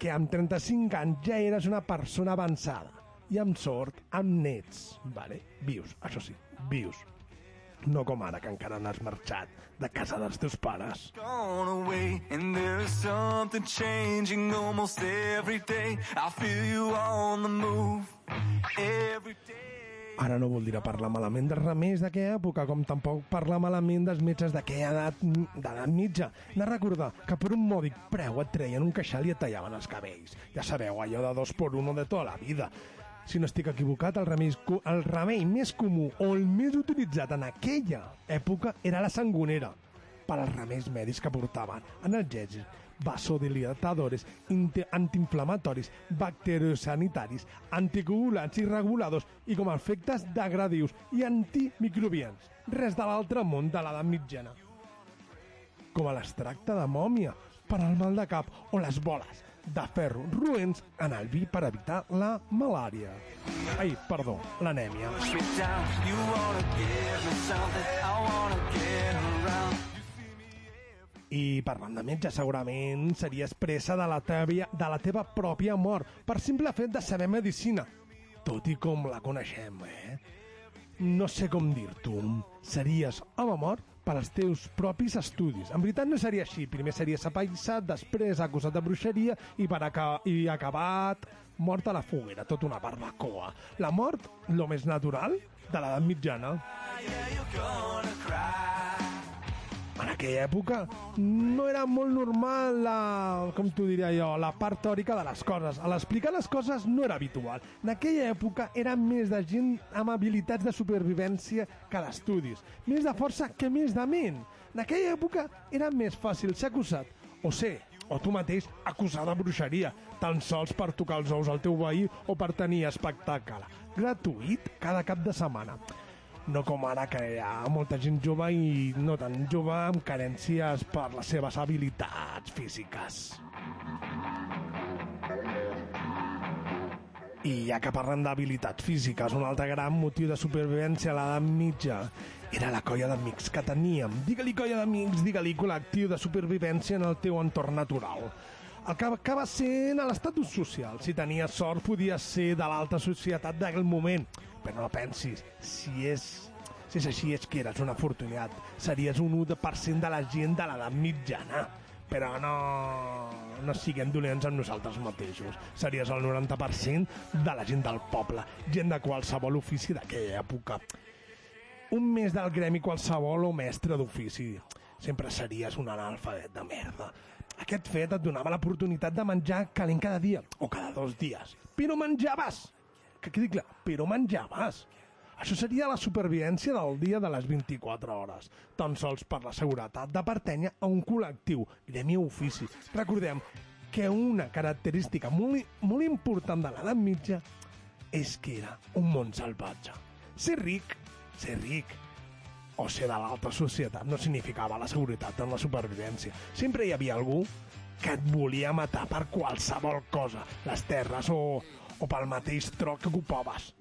que amb 35 anys ja eres una persona avançada i amb sort, amb nets, vale? vius, això sí, vius. No com ara, que encara no has marxat de casa dels teus pares. gone away and there's something changing almost every day i feel you on the move every day Ara no vol dir parlar malament dels remeis d'aquella època, com tampoc parlar malament dels metges d'aquella edat, d'edat mitja. De recordar que per un mòdic preu et treien un queixal i et tallaven els cabells. Ja sabeu, allò de dos por uno de tota la vida. Si no estic equivocat, el remei, el remei més comú o el més utilitzat en aquella època era la sangonera per als remeis mèdics que portaven analgèsics, vasodilatadores, antiinflamatoris, bacteriosanitaris, anticoagulants i reguladors i com a efectes degradius i antimicrobians. Res de l'altre món de l'edat mitjana. Com a l'extracte de mòmia per al mal de cap o les boles de ferro roents en el vi per evitar la malària. Ai, perdó, l'anèmia. I parlant de metge, segurament series pressa de la, teva, de la teva pròpia mort per simple fet de saber medicina. Tot i com la coneixem, eh? No sé com dir-t'ho. Series home mort per als teus propis estudis. En veritat no seria així. Primer series apaïssat, després acusat de bruixeria i, per aca i acabat mort a la foguera, tota una barbacoa. La mort, lo més natural, de l'edat mitjana. En aquella època no era molt normal la, com t'ho diria jo, la part teòrica de les coses. A l'explicar les coses no era habitual. En aquella època era més de gent amb habilitats de supervivència que d'estudis. Més de força que més de ment. En aquella època era més fàcil ser acusat o ser o tu mateix acusar de bruixeria, tan sols per tocar els ous al teu veí o per tenir espectacle. Gratuït cada cap de setmana. No com ara que hi ha molta gent jove i no tan jove amb carències per les seves habilitats físiques. I ja que parlem d'habilitats físiques, un altre gran motiu de supervivència a l'edat mitja era la colla d'amics que teníem. Digue-li colla d'amics, digue-li col·lectiu de supervivència en el teu entorn natural. Acaba sent a l'estatus social. Si tenies sort, podies ser de l'alta societat d'aquell moment. Però no pensis, si és, si és així és que eres una afortunat. Series un 1% de la gent de l'edat mitjana. Però no, no siguem dolents amb nosaltres mateixos. Series el 90% de la gent del poble, gent de qualsevol ofici d'aquella època. Un mes del gremi qualsevol o mestre d'ofici. Sempre series un analfabet de merda. Aquest fet et donava l'oportunitat de menjar calent cada dia, o cada dos dies. Però menjaves! Que quedi clar, però menjaves! Això seria la supervivència del dia de les 24 hores, tan sols per la seguretat de pertènyer a un col·lectiu, gremi o ofici. Recordem que una característica molt, molt important de l'edat mitja és que era un món salvatge. Ser ric, ser ric, o ser de l'alta societat no significava la seguretat en la supervivència. Sempre hi havia algú que et volia matar per qualsevol cosa, les terres o, o pel mateix troc que ocupaves.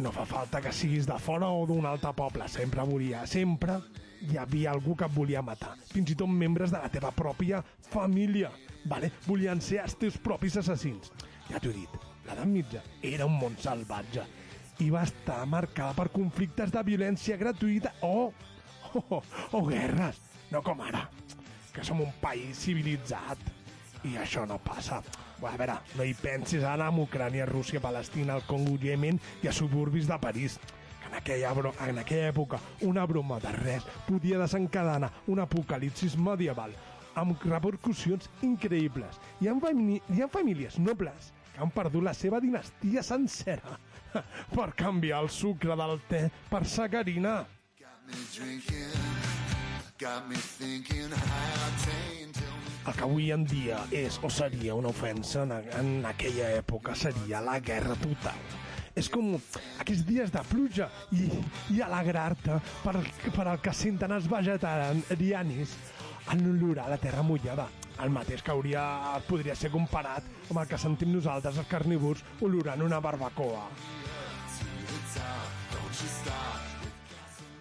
No fa falta que siguis de fora o d'un altre poble, sempre volia, sempre hi havia algú que et volia matar, fins i tot membres de la teva pròpia família, vale? volien ser els teus propis assassins. Ja t'ho he dit, l'edat mitja era un món salvatge i va estar marcada per conflictes de violència gratuïta o, o, o, o guerres, no com ara, que som un país civilitzat i això no passa. A veure, no hi pensis ara en Ucrània, Rússia, Palestina, el Congo, Yemen i a suburbis de París. En aquella, bro en aquella època una broma de res podia desencadenar un apocalipsis medieval amb repercussions increïbles. Ha, famí hi ha famílies nobles que han perdut la seva dinastia sencera per canviar el sucre del te per sacarina. El que avui en dia és o seria una ofensa en, en aquella època seria la guerra total. És com aquests dies de pluja i, i alegrar-te per, per el que senten els vegetarianis en olorar la terra mullada. El mateix que hauria, podria ser comparat amb el que sentim nosaltres, els carnívors, olorant una barbacoa.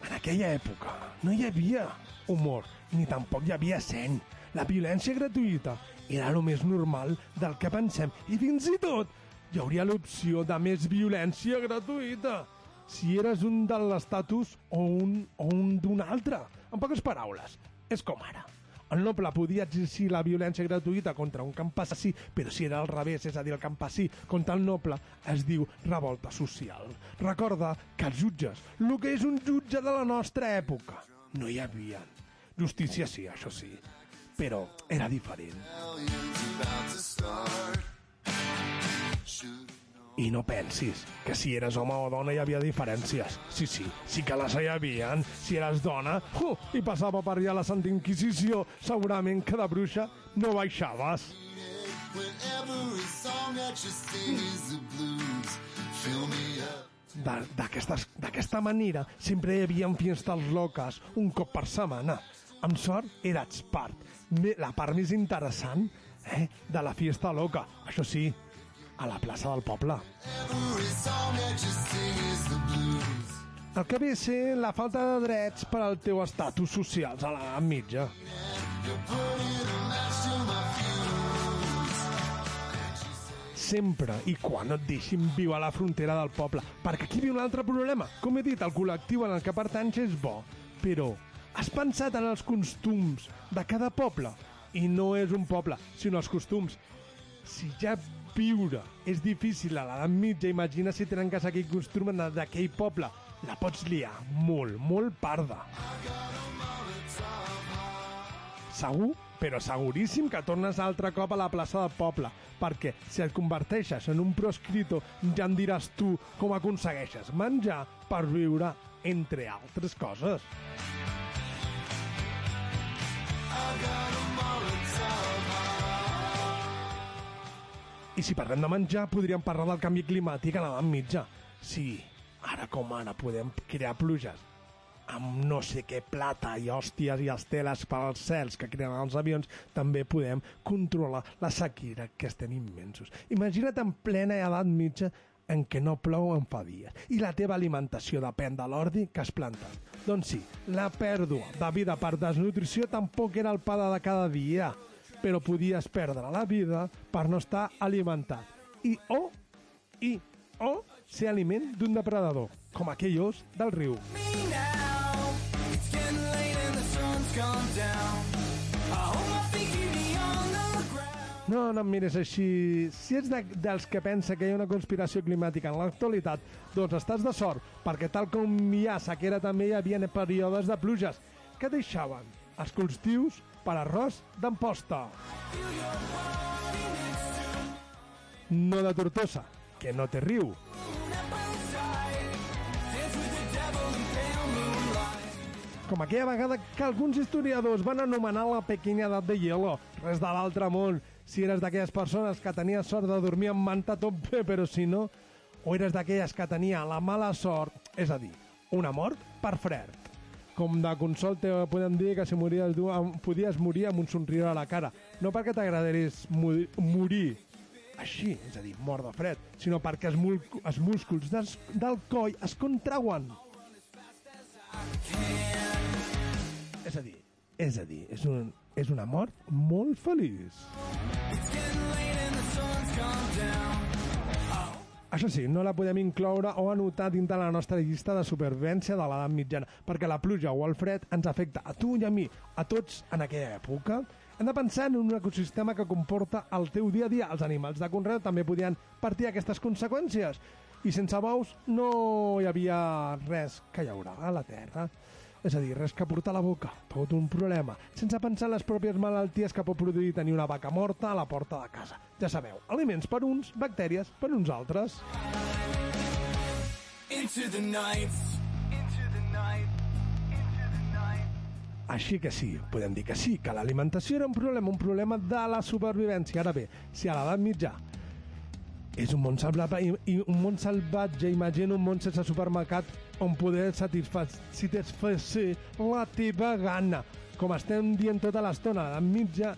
En aquella època no hi havia humor, ni tampoc hi havia seny. La violència gratuïta era el més normal del que pensem i fins i tot hi hauria l'opció de més violència gratuïta si eres un de l'estatus o un, o un d'un altre. En poques paraules, és com ara. El noble podia exercir la violència gratuïta contra un campesí, però si era al revés, és a dir, el campesí contra el noble, es diu revolta social. Recorda que els jutges, el que és un jutge de la nostra època, no hi havia. Justícia sí, això sí, però era diferent. I no pensis que si eres home o dona hi havia diferències. Sí, sí, sí que les hi havien. Si eres dona uh, i passava per allà la Santa Inquisició, segurament que de bruixa no baixaves. D'aquesta manera, sempre hi havia fiestes loques un cop per setmana. Amb sort, eres part. La part més interessant eh? De la fiesta loca. Això sí, a la plaça del poble. El que ve a ser la falta de drets per al teu estatus socials a l'edat mitja. Sempre i quan et deixin viu a la frontera del poble. Perquè aquí viu un altre problema. Com he dit, el col·lectiu en el que pertanys és bo. Però has pensat en els costums de cada poble? I no és un poble, sinó els costums. Si ja viure és difícil a l'edat mitja, imagina si trenques aquell costum d'aquell poble. La pots liar molt, molt parda. Segur, però seguríssim que tornes altre cop a la plaça del poble, perquè si et converteixes en un proscrito ja em diràs tu com aconsegueixes menjar per viure, entre altres coses. I si parlem de menjar, podríem parlar del canvi climàtic a l'edat mitja. Sí, ara com ara podem crear pluges amb no sé què plata i hòsties i esteles per als cels que creen els avions, també podem controlar la sequera, que estem immensos. Imagina't en plena edat mitja en què no plou en fa dies i la teva alimentació depèn de l'ordi que has plantat. Doncs sí, la pèrdua de vida per desnutrició tampoc era el pa de cada dia, però podies perdre la vida per no estar alimentat. I o, i o ser aliment d'un depredador, com aquell os del riu. No, no em mires així. Si ets de, dels que pensa que hi ha una conspiració climàtica en l'actualitat, doncs estàs de sort, perquè tal com hi ha sequera també hi havia períodes de pluges que deixaven els cultius per arròs d'Amposta. No de Tortosa, que no té riu. Com aquella vegada que alguns historiadors van anomenar la pequeña edat de hielo, res de l'altre món. Si eres d'aquelles persones que tenies sort de dormir amb manta tot bé, però si no, o eres d'aquelles que tenia la mala sort, és a dir, una mort per fred. Com de consol te podem dir que si mories tu podies morir amb un somriure a la cara. No perquè t'agradaris mu- morir així, és a dir, mort de fred, sinó perquè els, els músculs des del coll es contrauen. És a dir, és a dir, és, un, és una mort molt feliç. It's getting late and the sun's gone down. Això sí, no la podem incloure o anotar dintre la nostra llista de supervivència de l'edat mitjana, perquè la pluja o el fred ens afecta a tu i a mi, a tots en aquella època. Hem de pensar en un ecosistema que comporta el teu dia a dia. Els animals de conreu també podien partir aquestes conseqüències. I sense bous no hi havia res que llaurar a la terra. És a dir, res que portar a la boca, tot un problema. Sense pensar en les pròpies malalties que pot produir tenir una vaca morta a la porta de casa. Ja sabeu, aliments per uns, bactèries per uns altres. Into the night. Into the night. Així que sí, podem dir que sí, que l'alimentació era un problema, un problema de la supervivència. Ara bé, si a l'edat mitjà és un món salvatge, i, i un món salvatge, imagina un món sense supermercat on poder satisfer, la teva gana. Com estem dient tota l'estona, l'edat mitja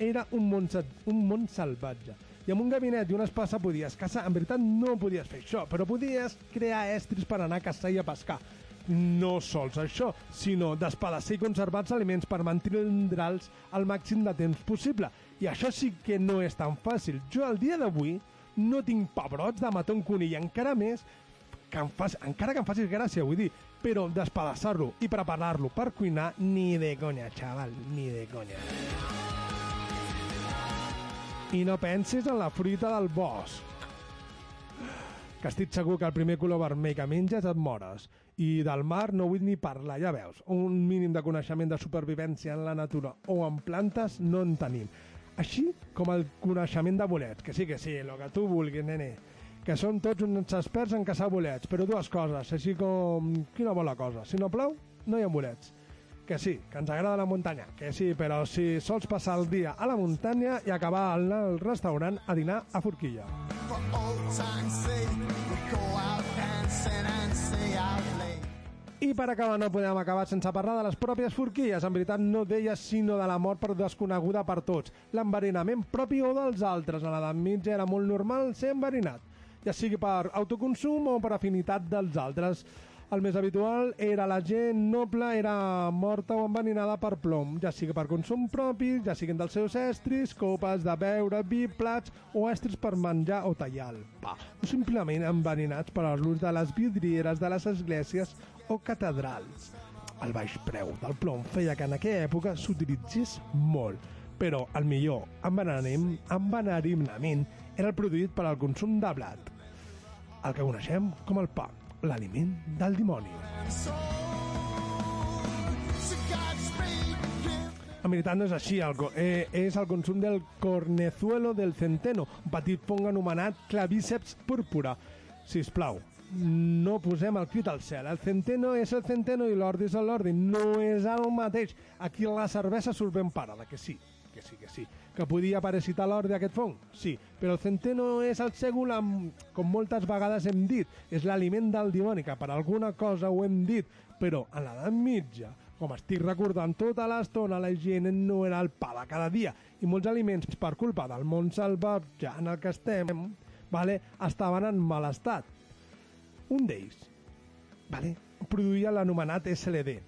era un món, un món salvatge. I amb un gabinet i una espasa podies caçar. En veritat no podies fer això, però podies crear estris per anar a caçar i a pescar. No sols això, sinó despadassar i conservar els aliments per mantindre'ls al màxim de temps possible. I això sí que no és tan fàcil. Jo, al dia d'avui, no tinc pebrots de matar un conill, encara més que em fas, encara que em facis gràcia, vull dir, però despadassar-lo i preparar-lo per cuinar, ni de conya, xaval, ni de conya. I no pensis en la fruita del bosc, que estic segur que el primer color vermell que menges et mores. I del mar no vull ni parlar, ja veus. Un mínim de coneixement de supervivència en la natura o en plantes no en tenim. Així com el coneixement de bolets, que sí que sí, el que tu vulguis, nene. Que són tots uns experts en caçar bolets, però dues coses, així com... Quina bona cosa. Si no plou, no hi ha bolets. Que sí, que ens agrada la muntanya, que sí, però si sols passar el dia a la muntanya i acabar al restaurant a dinar a forquilla. For I per acabar no podem acabar sense parlar de les pròpies forquilles. En veritat no deia sinó de la mort per desconeguda per tots. L'enverinament propi o dels altres. A l'edat mitja era molt normal ser enverinat, ja sigui per autoconsum o per afinitat dels altres. El més habitual era la gent noble, era morta o enverinada per plom, ja sigui per consum propi, ja siguin dels seus estris, copes de beure, vi, plats o estris per menjar o tallar el pa, o simplement enverinats per l'ús de les vidrieres de les esglésies o catedrals. El baix preu del plom feia que en aquella època s'utilitzés molt, però el millor envenenament era el produït per al consum de blat, el que coneixem com el pa, l'aliment del dimoni. En veritat no és així, el, eh, és el consum del cornezuelo del centeno, un petit fong anomenat clavíceps púrpura. Si us plau, no posem el crit al cel. El centeno és el centeno i l'ordi és l'ordi. No és el mateix. Aquí la cervesa surt ben parada, que sí, que sí, que sí. Que podia parasitar l'ordi aquest fong? Sí, però el centeno és el sègol amb, com moltes vegades hem dit, és l'aliment del dimoni, que per alguna cosa ho hem dit, però a l'edat mitja, com estic recordant tota l'estona, la higiene no era el pa de cada dia, i molts aliments, per culpa del món salvatge en el que estem, vale, estaven en mal estat. Un d'ells vale, produïa l'anomenat SLD.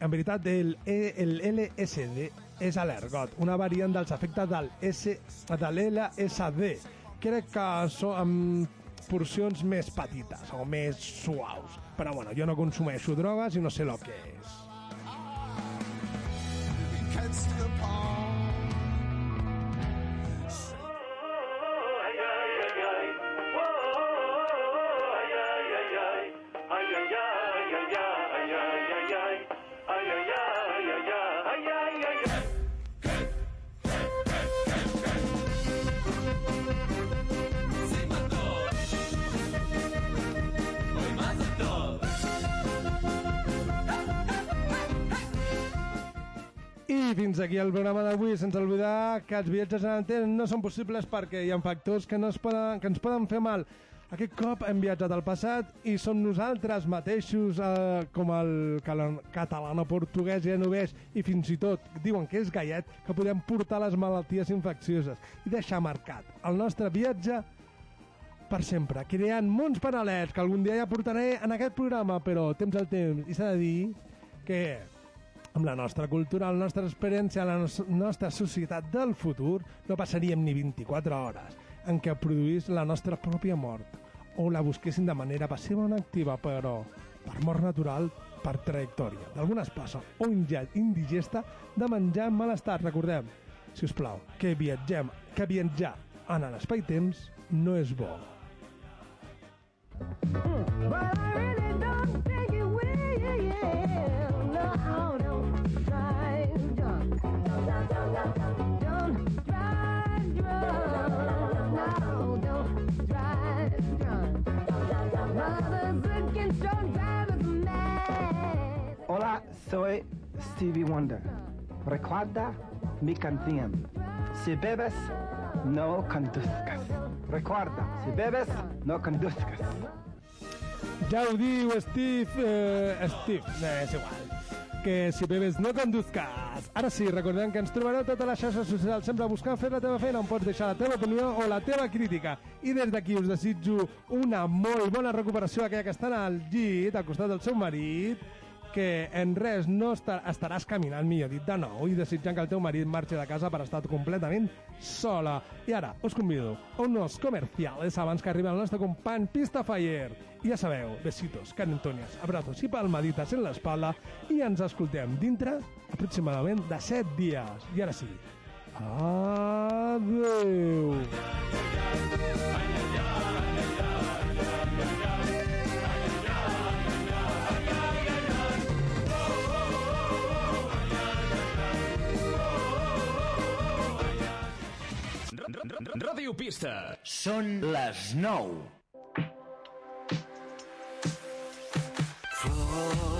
En veritat, el, E- el LSD és l'ergot, una variant dels efectes del S, de l'LSD. Crec que són amb porcions més petites o més suaus. Però bueno, jo no consumeixo drogues i no sé el que és. I fins aquí el programa d'avui, sense oblidar que els viatges en el temps no són possibles perquè hi ha factors que, no es poden, que ens poden fer mal. Aquest cop hem viatjat al passat i som nosaltres mateixos, eh, com el cala- catalano-portuguès genovès, i fins i tot diuen que és gallet, que podem portar les malalties infeccioses i deixar marcat el nostre viatge per sempre, creant mons paral·lels que algun dia ja portaré en aquest programa, però temps al temps, i s'ha de dir que amb la nostra cultura, la nostra experiència, la nos nostra societat del futur, no passaríem ni 24 hores en què produís la nostra pròpia mort o la busquessin de manera passiva o activa, però per mort natural, per trajectòria d'alguna espasa o inge- indigesta de menjar en mal estat. Recordem, si us plau, que viatgem, que viatjar en l'espai-temps no és bo. But soy Stevie Wonder. Recuerda mi canción. Si bebes, no conduzcas. Recuerda, si bebes, no conduzcas. Ja ho diu Steve... Eh, Steve, eh, és igual. Que si bebes no conduzcas. Ara sí, recordem que ens trobareu totes les xarxes socials sempre buscant fer la teva feina on pots deixar la teva opinió o la teva crítica. I des d'aquí us desitjo una molt bona recuperació a aquella que està al llit, al costat del seu marit, que en res no estar, estaràs caminant, millor dit, de nou, i desitjant que el teu marit marxi de casa per estar completament sola. I ara us convido a unos comerciales abans que arribi el nostre company Pista Fire. I ja sabeu, besitos, canintonias, abrazos i palmaditas en l'espalda i ens escoltem dintre aproximadament de 7 dies. I ara sí, adeu. Radio Pista. Són les 9. Flor